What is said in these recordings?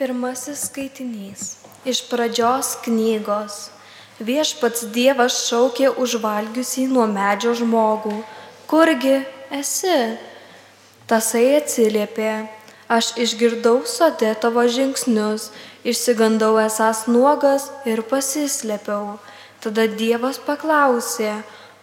Pirmasis skaitinys. Iš pradžios knygos. Viešpats Dievas šaukė užvalgiusi nuo medžio žmogų. Kurgi esi? Tasai atsiliepė. Aš išgirdau sode tavo žingsnius, išsigandau esas nuogas ir pasislėpiau. Tada Dievas paklausė,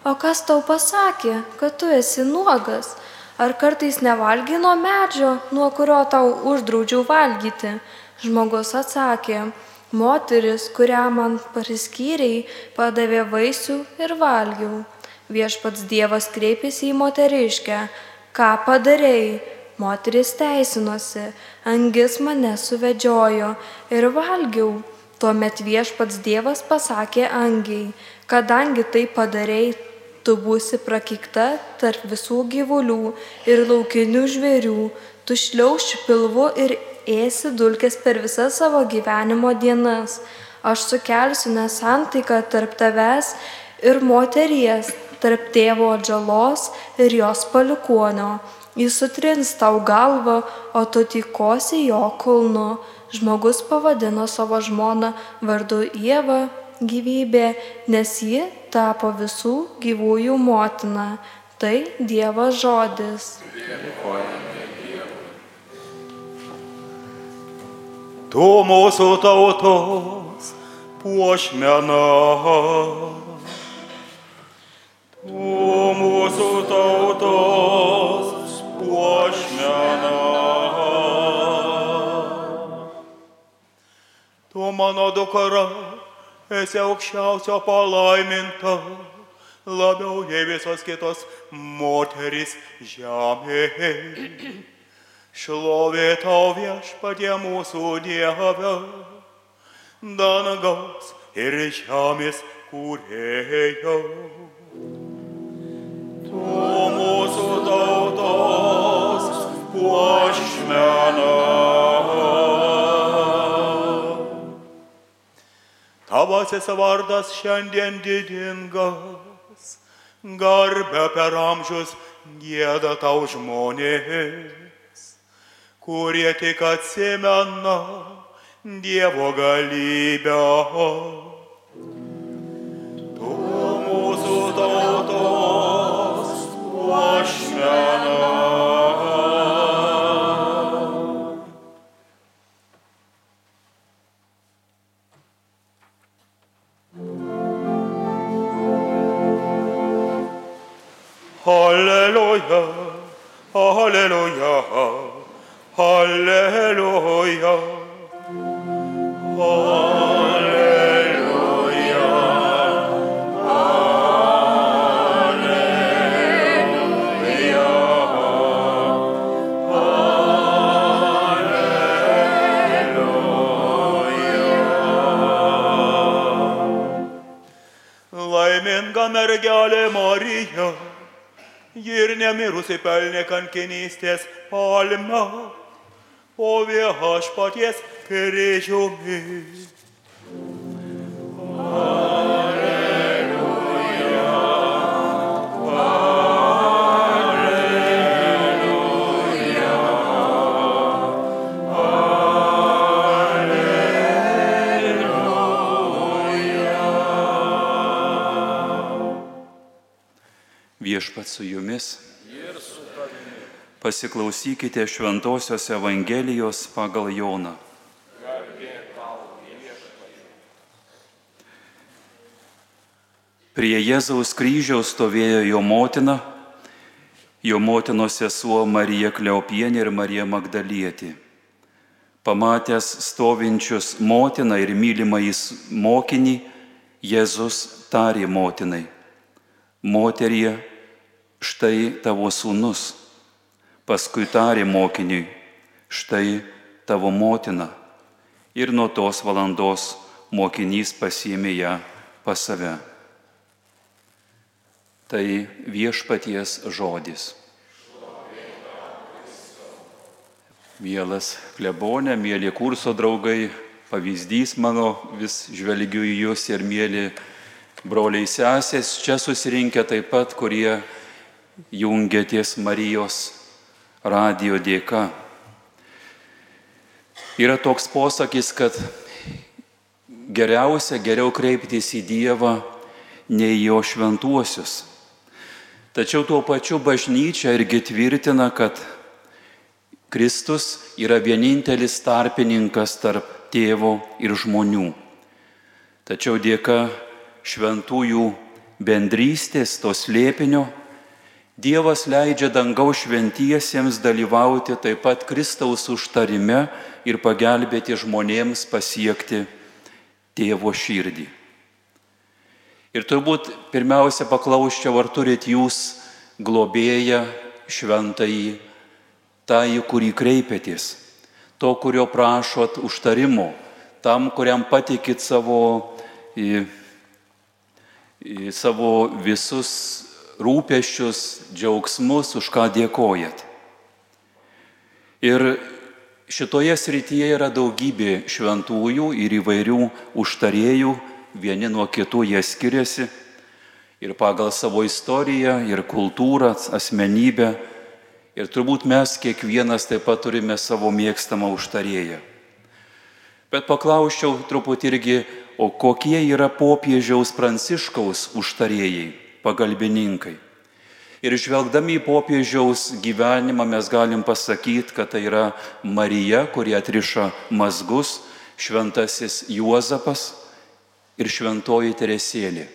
o kas tau pasakė, kad tu esi nuogas? Ar kartais nevalgy nuo medžio, nuo kurio tau uždraudžiau valgyti? Žmogus atsakė, moteris, kurią man priskyrei, padavė vaisių ir valgiau. Viešpats Dievas kreipėsi į moteriškę, ką padarėjai? Moteris teisinosi, angis mane suvedžiojo ir valgiau. Tuomet viešpats Dievas pasakė angiai, kadangi tai padarėjai, tu būsi prakikta tarp visų gyvulių ir laukinių žvėrių, tu šliauši pilvu ir ėsi dulkes per visas savo gyvenimo dienas. Aš sukelsiu nesantaiką tarp tavęs ir moteries, tarp tėvo atžalos ir jos palikuonio. Jis sutrins tau galvą, o tu tikosi jo kulnu. Žmogus pavadino savo žmoną vardu Jėva gyvybė, nes ji tapo visų gyvųjų motina. Tai Dievo žodis. Dėkojame. tu mūsų tautos puošmena. Tu mūsų tautos puošmena. Tu mano dukra, esi aukščiausio palaiminta, labiau nei visos kitos moteris žemėje. Šlovė tau viešpatie mūsų Dieve, dangaus ir žemės kūrėjau. Tavasis vardas šiandien didingas, garbę per amžius gėda tau žmonės kurie tik atsimena Dievo galybę. Tu mūsų tautos puošmena. Halleluja. Halleluja. Halleluja. Halleluja. Laiminga mergelė Marija, ji ir nemirusi pelnė kankinystės palmę o viešpaties kryžiumi. Alleluja, alleluja, alleluja. Viešpat su jumis. Pasiklausykite Šventojios Evangelijos pagal Joną. Prie Jėzaus kryžiaus stovėjo jo motina, jo motinos sesuo Marija Kleopienė ir Marija Magdalietė. Pamatęs stovinčius motiną ir mylimąjį mokinį, Jėzus tarė motinai, moterie, štai tavo sūnus. Paskui tarė mokiniui, štai tavo motina. Ir nuo tos valandos mokinys pasiėmė ją pas save. Tai viešpaties žodis. Mielas klebonė, mėly kurso draugai, pavyzdys mano, vis žvelgiu į jūs ir mėly broliai sesės, čia susirinkę taip pat, kurie jungia ties Marijos radio dėka. Yra toks posakis, kad geriausia geriau kreiptis į Dievą nei jo šventuosius. Tačiau tuo pačiu bažnyčia irgi tvirtina, kad Kristus yra vienintelis tarpininkas tarp tėvo ir žmonių. Tačiau dėka šventųjų bendrystės, to slėpinio, Dievas leidžia dangaus šventiesiems dalyvauti taip pat Kristaus užtarime ir pagelbėti žmonėms pasiekti tėvo širdį. Ir turbūt pirmiausia paklausčiau, ar turit jūs globėją šventąjį, tą, į kurį kreipėtės, to, kurio prašot užtarimo, tam, kuriam patikit savo, į, į savo visus rūpeščius, džiaugsmus, už ką dėkojat. Ir šitoje srityje yra daugybė šventųjų ir įvairių užtarėjų, vieni nuo kitų jie skiriasi ir pagal savo istoriją, ir kultūrą, asmenybę. Ir turbūt mes kiekvienas taip pat turime savo mėgstamą užtarėją. Bet paklausčiau truputį irgi, o kokie yra popiežiaus pranciškaus užtarėjai pagalbininkai. Ir žvelgdami į popiežiaus gyvenimą mes galim pasakyti, kad tai yra Marija, kurie atriša mazgus, šventasis Juozapas ir šventoji Teresėlė.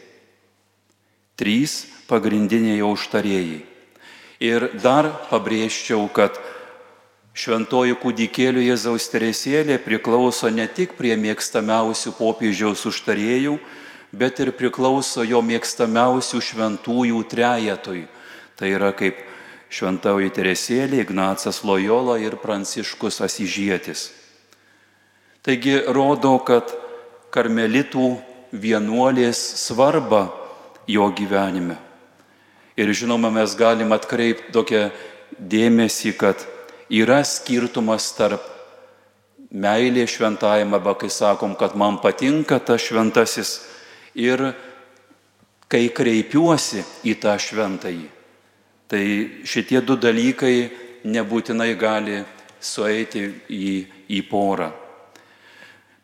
Trys pagrindiniai jau užtarėjai. Ir dar pabrėžčiau, kad šventoji kūdikėlių Jėzaus Teresėlė priklauso ne tik prie mėgstamiausių popiežiaus užtarėjų, bet ir priklauso jo mėgstamiausių šventųjų trejetui. Tai yra kaip šventauji Teresėlė, Ignacas Lojola ir Pranciškus Asižėtis. Taigi rodo, kad karmelitų vienuolės svarba jo gyvenime. Ir žinoma, mes galim atkreipti tokią dėmesį, kad yra skirtumas tarp meilė šventajame, arba kai sakom, kad man patinka tas šventasis ir kai kreipiuosi į tą šventąjį. Tai šitie du dalykai nebūtinai gali sueiti į, į porą.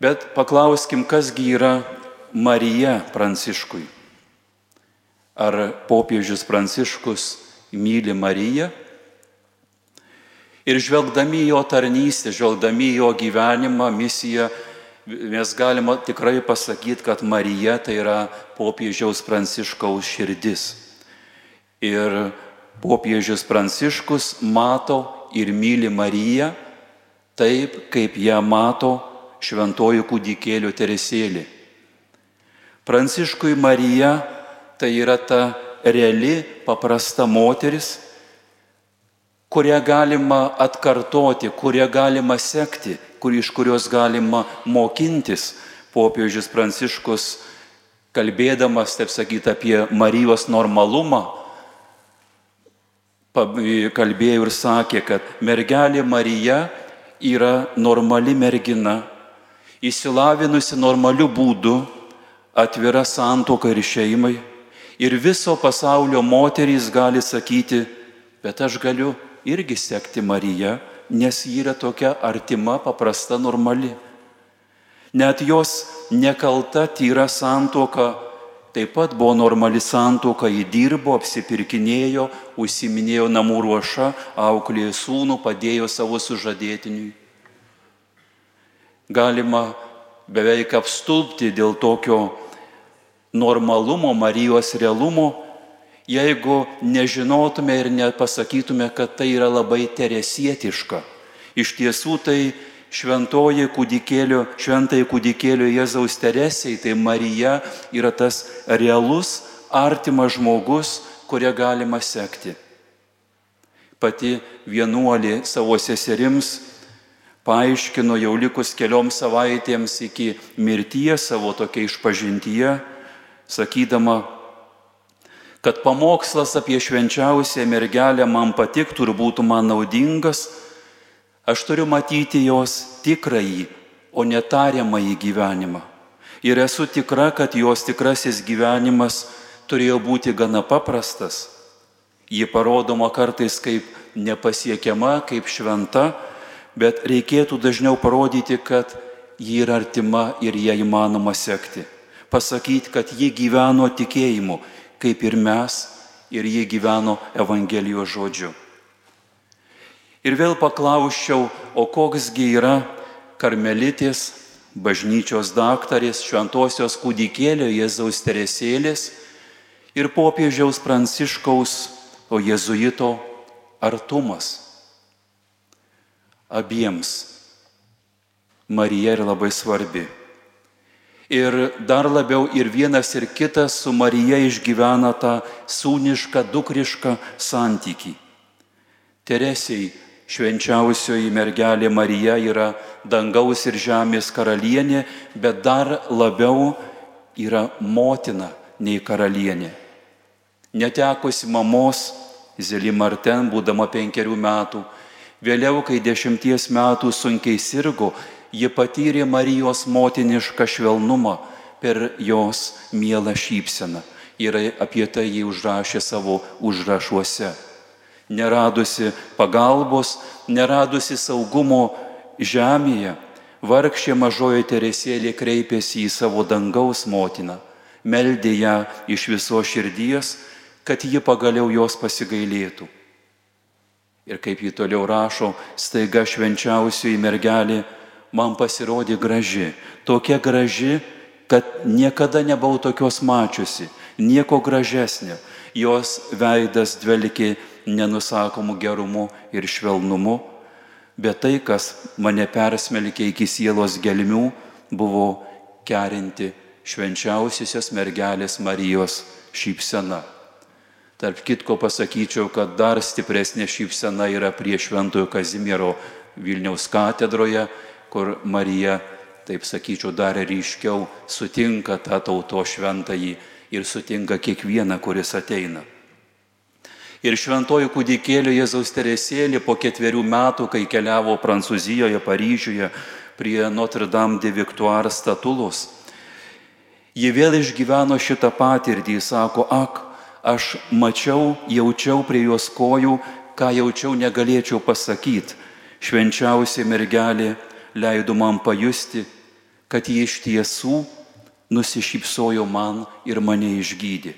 Bet paklauskim, kasgi yra Marija Pranciškui. Ar popiežius Pranciškus myli Mariją? Ir žvelgdami jo tarnystę, žvelgdami jo gyvenimą, misiją, mes galima tikrai pasakyti, kad Marija tai yra popiežiaus pranciškaus širdis. Ir popiežius pranciškus mato ir myli Mariją taip, kaip ją mato šventoji kūdikėlio teresėlė. Pranciškui Marija tai yra ta reali, paprasta moteris, kurią galima atkartoti, kurią galima sekti, kur, iš kurios galima mokintis. Popiežius Pranciškus, kalbėdamas, taip sakyti, apie Marijos normalumą, kalbėjo ir sakė, kad mergelė Marija yra normali mergina, įsilavinusi normaliu būdu, atvira santoka ir šeimai. Ir viso pasaulio moterys gali sakyti, bet aš galiu irgi sekti Mariją, nes ji yra tokia artima, paprasta, normali. Net jos nekalta, tyra santoka taip pat buvo normali santoka, jį dirbo, apsipirkinėjo, užsiminėjo namų ruošą, auklėjo sūnų, padėjo savo sužadėtiniui. Galima beveik apstulbti dėl tokio normalumo, Marijos realumo, jeigu nežinotume ir nepasakytume, kad tai yra labai teresietiška. Iš tiesų tai šventoji kūdikėlio, šventai kūdikėlio Jėzaus Teresiai, tai Marija yra tas realus, artimas žmogus, kurią galima sekti. Pati vienuolė savo seserims paaiškino jau likus kelioms savaitėms iki mirties savo tokia išpažintyje, sakydama, kad pamokslas apie švenčiausią mergelę man patiktų ir būtų man naudingas, aš turiu matyti jos tikrąjį, o netariamąjį gyvenimą. Ir esu tikra, kad jos tikrasis gyvenimas turėjo būti gana paprastas. Ji parodoma kartais kaip nepasiekiama, kaip šventa, bet reikėtų dažniau parodyti, kad ji yra artima ir ją įmanoma sekti. Pasakyti, kad ji gyveno tikėjimu, kaip ir mes, ir ji gyveno Evangelijos žodžiu. Ir vėl paklausčiau, o koksgi yra karmelitės, bažnyčios daktarės, šventosios kūdikėlio Jėzaus teresėlės ir popiežiaus pranciškaus, o jėzuito artumas. Abiems Marija yra labai svarbi. Ir dar labiau ir vienas ir kitas su Marija išgyvena tą sūnišką, dukrišką santykį. Teresiai švenčiausioji mergelė Marija yra dangaus ir žemės karalienė, bet dar labiau yra motina nei karalienė. Netekusi mamos, Zeli Marten, būdama penkerių metų, vėliau, kai dešimties metų sunkiai sirgo, ji patyrė Marijos motinišką švelnumą per jos mielą šypseną. Ir apie tai jį užrašė savo užrašuose neradusi pagalbos, neradusi saugumo žemėje, vargšė mažoji Teresėlė kreipėsi į savo dangaus motiną, meldė ją iš viso širdies, kad ji pagaliau jos pasigailėtų. Ir kaip ji toliau rašo, staiga švenčiausioji mergelė man pasirodė graži, tokia graži, kad niekada nebuvau tokios mačiusi, nieko gražesnio. Jos veidas dvelkė nenusakomu gerumu ir švelnumu, bet tai, kas mane persmelkė iki sielos gelmių, buvo kerinti švenčiausiosios mergelės Marijos šypsena. Tarp kitko pasakyčiau, kad dar stipresnė šypsena yra prie Šventojo Kazimiero Vilniaus katedroje, kur Marija, taip sakyčiau, dar ryškiau sutinka tą tauto šventąjį ir sutinka kiekvieną, kuris ateina. Ir šventoji kūdikėlio Jėzaus Teresėlė po ketverių metų, kai keliavo Prancūzijoje, Paryžiuje prie Notre Dame de Victoire statulos, ji vėl išgyveno šitą patirtį, sako, ak, aš mačiau, jaučiau prie jos kojų, ką jaučiau negalėčiau pasakyti. Švenčiausia mergelė leido man pajusti, kad ji iš tiesų nusišypsojo man ir mane išgydė.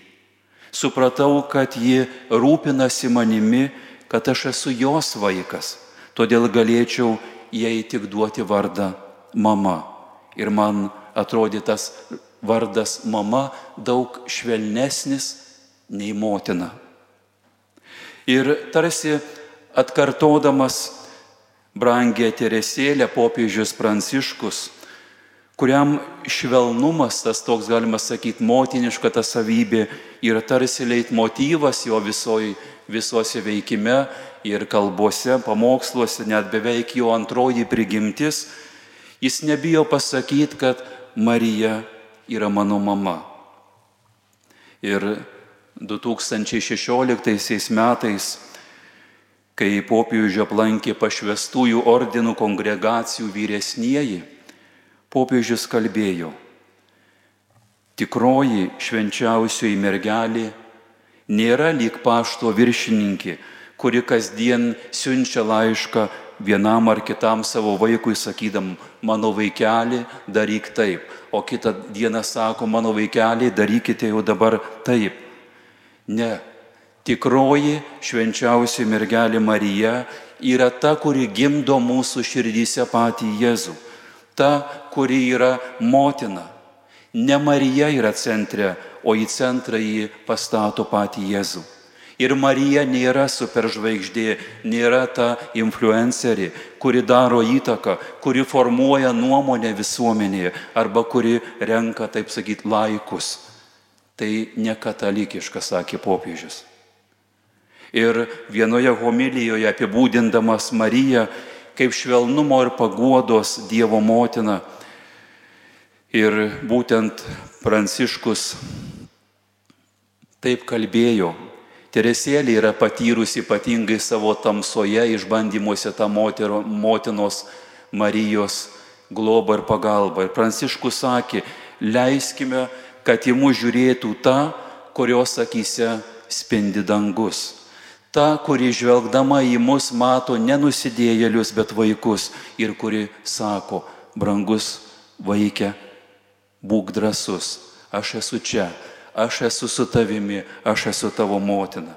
Supratau, kad ji rūpinasi manimi, kad aš esu jos vaikas, todėl galėčiau jai tik duoti vardą mama. Ir man atrodė tas vardas mama daug švelnesnis nei motina. Ir tarsi atkartodamas brangę Teresėlę popiežius Pranciškus kuriam švelnumas, tas toks galima sakyti, motiniška ta savybė yra tarsi leitmotyvas jo visoj, visose veikime ir kalbose, pamoksluose, net beveik jo antroji prigimtis, jis nebijo pasakyti, kad Marija yra mano mama. Ir 2016 metais, kai popiežių aplankė pašvestųjų ordinų kongregacijų vyresnieji, popiežius kalbėjo, tikroji švenčiausioji mergelė nėra lyg pašto viršininkė, kuri kasdien siunčia laišką vienam ar kitam savo vaikui, sakydam, mano vaikeli, daryk taip, o kitą dieną sako, mano vaikeli, darykite jau dabar taip. Ne, tikroji švenčiausioji mergelė Marija yra ta, kuri gimdo mūsų širdyse patį Jėzų ta, kuri yra motina. Ne Marija yra centre, o į centrą jį pastato patį Jėzų. Ir Marija nėra superžvaigždė, nėra ta influencerė, kuri daro įtaką, kuri formuoja nuomonę visuomenėje arba kuri renka, taip sakyti, laikus. Tai ne katalikiška, sakė popiežius. Ir vienoje homilijoje apibūdindamas Mariją, kaip švelnumo ir paguodos Dievo motina. Ir būtent Pranciškus taip kalbėjo. Teresėlė yra patyrusi ypatingai savo tamsoje išbandymuose tą motero, motinos Marijos globą ir pagalbą. Ir Pranciškus sakė, leiskime, kad į mus žiūrėtų ta, kurios akise spindi dangus. Ta, kuri žvelgdama į mus mato nenusidėjėlius, bet vaikus ir kuri sako, brangus vaikė, būk drasus, aš esu čia, aš esu su tavimi, aš esu tavo motina.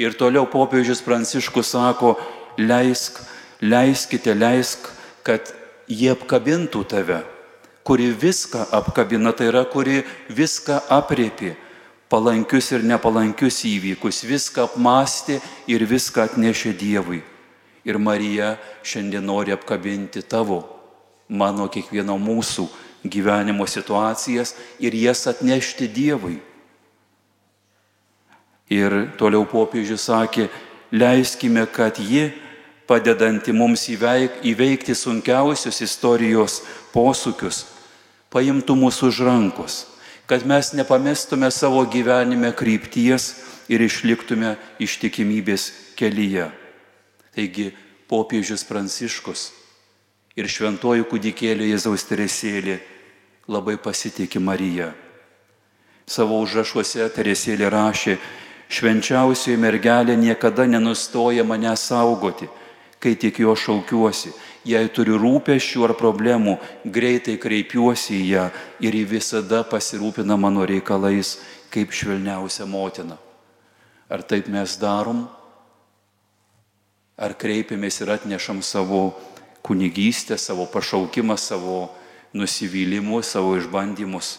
Ir toliau popiežius Pranciškus sako, leisk, leiskite, leisk, kad jie apkabintų tave, kuri viską apkabina, tai yra, kuri viską apriepi palankius ir nepalankius įvykius, viską apmastė ir viską atnešė Dievui. Ir Marija šiandien nori apkabinti tavo, mano kiekvieno mūsų gyvenimo situacijas ir jas atnešti Dievui. Ir toliau popiežius sakė, leiskime, kad ji, padedanti mums įveikti sunkiausius istorijos posūkius, paimtų mūsų už rankos kad mes nepamestume savo gyvenime krypties ir išliktume ištikimybės kelyje. Taigi popiežius Pranciškus ir šventoji kūdikėlė Jėzaus Teresėlė labai pasitikė Mariją. Savo užrašuose Teresėlė rašė, švenčiausioji mergelė niekada nenustoja mane saugoti, kai tik jo šaukiuosi jei turiu rūpeščių ar problemų, greitai kreipiuosi į ją ir ji visada pasirūpina mano reikalais kaip švelniausia motina. Ar taip mes darom? Ar kreipiamės ir atnešam savo kunigystę, savo pašaukimą, savo nusivylimus, savo išbandymus?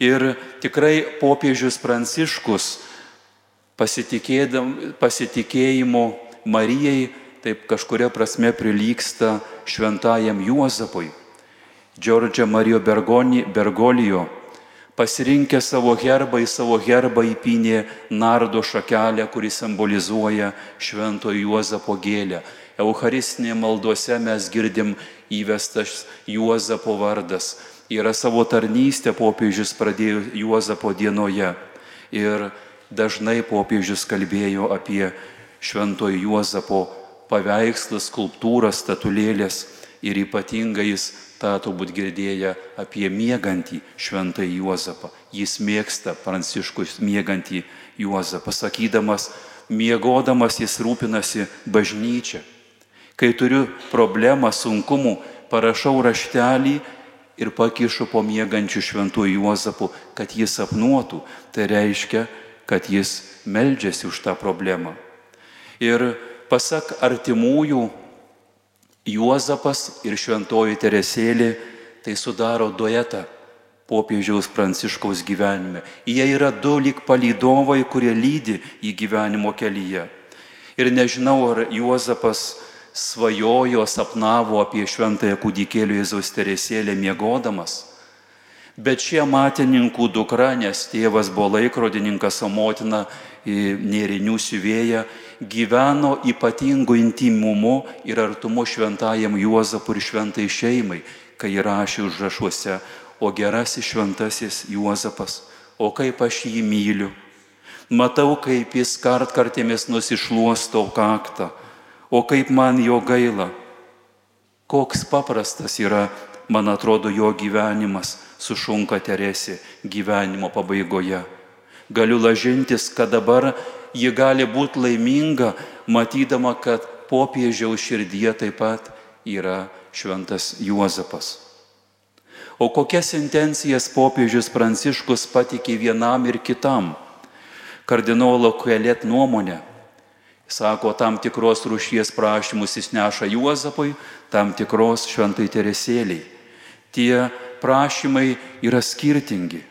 Ir tikrai popiežius Pranciškus pasitikėjimo Marijai taip kažkuria prasme prilyksta šventajam Juozapui. Džordžia Marijo Bergoni, Bergolijo pasirinkė savo herbą, į savo herbą įpinė nardo šakelę, kuri simbolizuoja šventojo Juozapo gėlę. Eucharistinėje maldose mes girdim įvestas Juozapo vardas. Yra savo tarnystę popiežius pradėjo Juozapo dienoje. Ir dažnai popiežius kalbėjo apie šventojo Juozapo paveikslas, skulptūras, statulėlės ir ypatingai jis tą turbūt girdėję apie mėgantį šventą Juozapą. Jis mėgsta pranciškus mėgantį Juozapą, sakydamas, miegodamas jis rūpinasi bažnyčia. Kai turiu problemą, sunkumų, parašau raštelį ir pakišu po mėgančių šventų Juozapų, kad jis sapnuotų. Tai reiškia, kad jis meldžiasi už tą problemą. Ir Pasak artimųjų, Juozapas ir šventoji Teresėlė tai sudaro duetą popiežiaus pranciškaus gyvenime. Jie yra du lik palydovai, kurie lydi į gyvenimo kelyje. Ir nežinau, ar Juozapas svajojo, sapnavo apie šventąją kūdikėlių Jėzaus Teresėlę miegodamas. Bet šie matininkų dukra, nes tėvas buvo laikrodininkas, o motina nėrinių siuvėja, gyveno ypatingu intimumu ir artumu šventajam Juozapui ir šventai šeimai, kai rašė užrašuose, o gerasis šventasis Juozapas, o kaip aš jį myliu. Matau, kaip jis kart kartėmis nusišluosto kaktą, o kaip man jo gaila. Koks paprastas yra, man atrodo, jo gyvenimas, sušunka Teresė gyvenimo pabaigoje. Galiu lažintis, kad dabar ji gali būti laiminga, matydama, kad popiežiaus širdyje taip pat yra šventas Juozapas. O kokias intencijas popiežius Pranciškus patikė vienam ir kitam? Kardinolo Kuelėt nuomonė. Sako, tam tikros rušies prašymus jis neša Juozapui, tam tikros šventai Teresėliai. Tie prašymai yra skirtingi.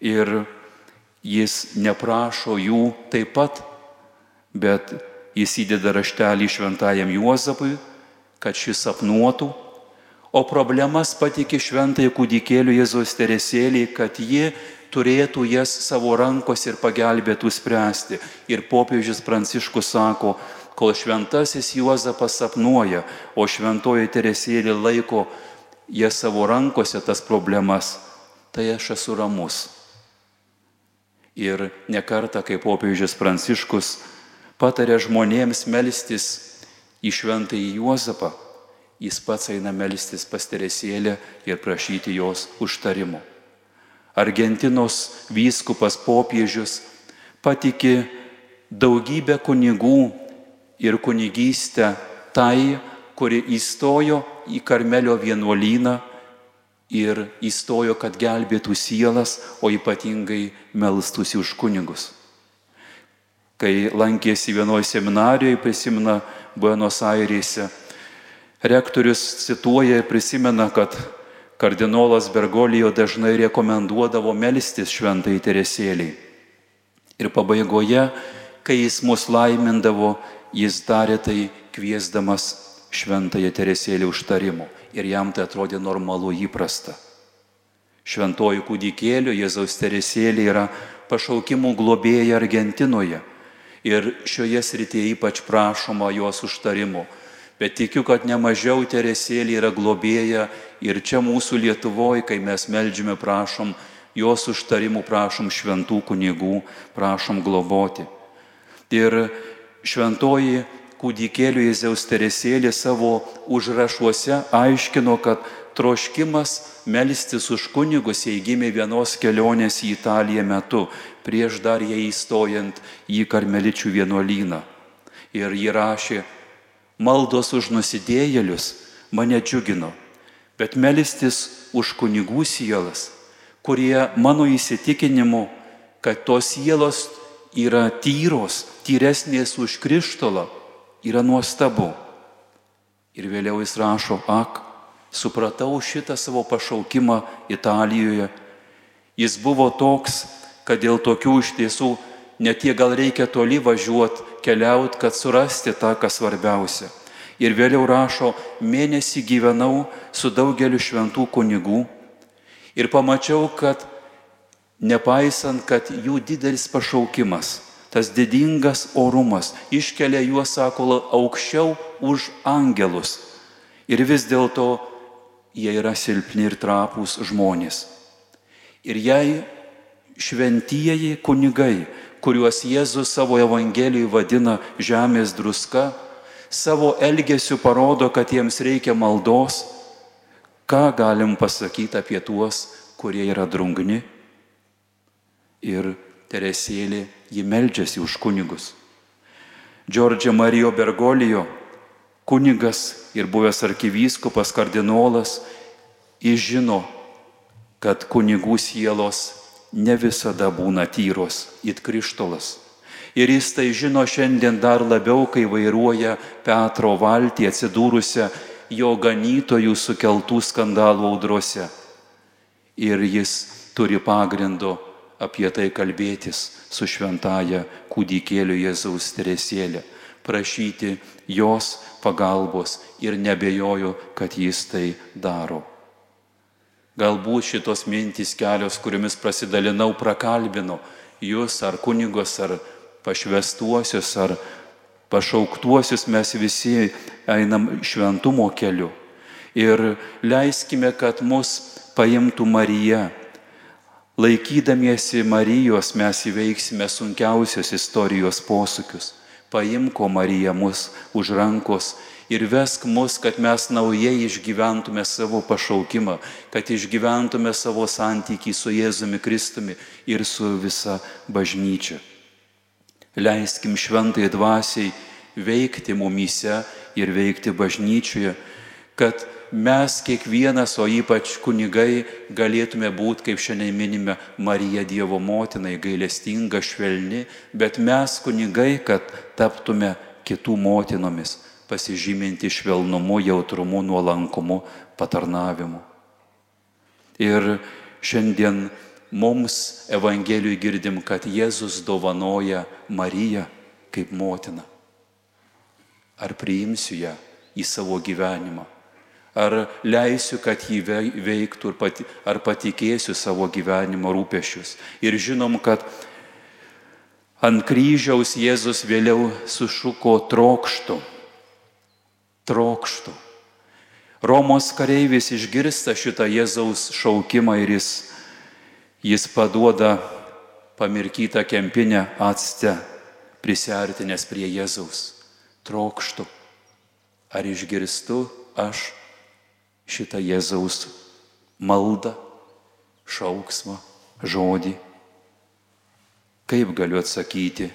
Ir jis neprašo jų taip pat, bet jis įdeda raštelį šventajam Juozapui, kad šis sapnuotų, o problemas patikė šventai kūdikėlių Jėzos teresėliai, kad ji turėtų jas savo rankos ir pagelbėtų spręsti. Ir popiežius Pranciškus sako, kol šventasis Juozapas sapnuoja, o šventoji teresėlė laiko jas savo rankose tas problemas, tai aš esu ramus Ir nekarta, kaip popiežius Pranciškus patarė žmonėms melstis į šventąjį Juozapą, jis pats eina melstis pas Teresėlę ir prašyti jos užtarimo. Argentinos vyskupas popiežius patikė daugybę kunigų ir kunigystę tai, kuri įstojo į Karmelio vienuolyną ir įstojo, kad gelbėtų sielas, o ypatingai melstųsi už kunigus. Kai lankėsi vienoje seminarijoje, prisimena Buenos Airėse, rektorius cituoja ir prisimena, kad kardinolas Bergolijo dažnai rekomenduodavo melstis šventai Teresėliai. Ir pabaigoje, kai jis mus laimindavo, jis darė tai kviesdamas šventąją Teresėlį užtarimu. Ir jam tai atrodė normalu įprasta. Šventoji kūdikėlio Jėzaus Teresėlė yra pašaukimų globėja Argentinoje. Ir šioje srityje ypač prašoma jos užtarimo. Bet tikiu, kad nemažiau Teresėlė yra globėja ir čia mūsų Lietuvoje, kai mes melžiame, prašom jos užtarimų, prašom šventų kunigų, prašom globoti. Ir šventoji kūdikėlių Jėzaus Teresėlė savo užrašuose aiškino, kad troškimas melstis už kunigus jai gimė vienos kelionės į Italiją metu, prieš dar jai įstojant į karmeličių vienuolyną. Ir ji rašė, maldos už nusidėjėlius mane džiugino, bet melstis už kunigų sielas, kurie mano įsitikinimu, kad tos sielos yra tyros, tyresnės už krištolą, yra nuostabu. Ir vėliau jis rašo, ak, supratau šitą savo pašaukimą Italijoje. Jis buvo toks, kad dėl tokių iš tiesų net tie gal reikia toli važiuoti, keliauti, kad surasti tą, kas svarbiausia. Ir vėliau rašo, mėnesį gyvenau su daugeliu šventų kunigų ir pamačiau, kad nepaisant, kad jų didelis pašaukimas, tas didingas orumas iškelia juos, sako, aukščiau už angelus. Ir vis dėlto jie yra silpni ir trapūs žmonės. Ir jei šventieji kunigai, kuriuos Jėzus savo Evangelijai vadina žemės druska, savo elgesiu parodo, kad jiems reikia maldos, ką galim pasakyti apie tuos, kurie yra drungni. Ir Teresėlė ji meldžiasi už kunigus. Džordžio Marijo Bergolijo, kunigas ir buvęs arkivyskupas kardinolas, išžino, kad kunigų sielos ne visada būna tyros, it krištolas. Ir jis tai žino šiandien dar labiau, kai vairuoja Petro valtį atsidūrusią jo ganytojų sukeltų skandalų audrose. Ir jis turi pagrindo apie tai kalbėtis su šventaja kūdikėliu Jėzaus Teresėlė, prašyti jos pagalbos ir nebejoju, kad jis tai daro. Galbūt šitos mintys kelios, kuriomis prasidalinau, prakalbino jūs ar kunigos, ar pašvestuosius, ar pašauktuosius, mes visi einam šventumo keliu. Ir leiskime, kad mus paimtų Marija Laikydamiesi Marijos mes įveiksime sunkiausios istorijos posūkius. Paimko Marija mus už rankos ir vesk mus, kad mes naujai išgyventume savo pašaukimą, kad išgyventume savo santykį su Jėzumi Kristumi ir su visa bažnyčia. Leiskim šventai dvasiai veikti mumyse ir veikti bažnyčioje, kad mes kiekvienas, o ypač kunigai, galėtume būti, kaip šiandien minime, Marija Dievo motinai, gailestinga, švelni, bet mes kunigai, kad taptume kitų motinomis, pasižyminti švelnumu, jautrumu, nuolankumu, patarnavimu. Ir šiandien mums Evangelijui girdim, kad Jėzus dovanoja Mariją kaip motiną. Ar priimsiu ją į savo gyvenimą? Ar leisiu, kad jį veiktų, ar patikėsiu savo gyvenimo rūpešius. Ir žinom, kad ant kryžiaus Jėzus vėliau sušuko trokštų. Trokštų. Romos kareivis išgirsta šitą Jėzaus šaukimą ir jis, jis paduoda pamirkytą kempinę atste, prisartinęs prie Jėzaus. Trokštų. Ar išgirstu aš šitą Jėzaus maldą, šauksmą, žodį. Kaip galiu atsakyti,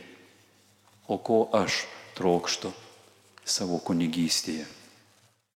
o ko aš trokštu savo kunigystėje.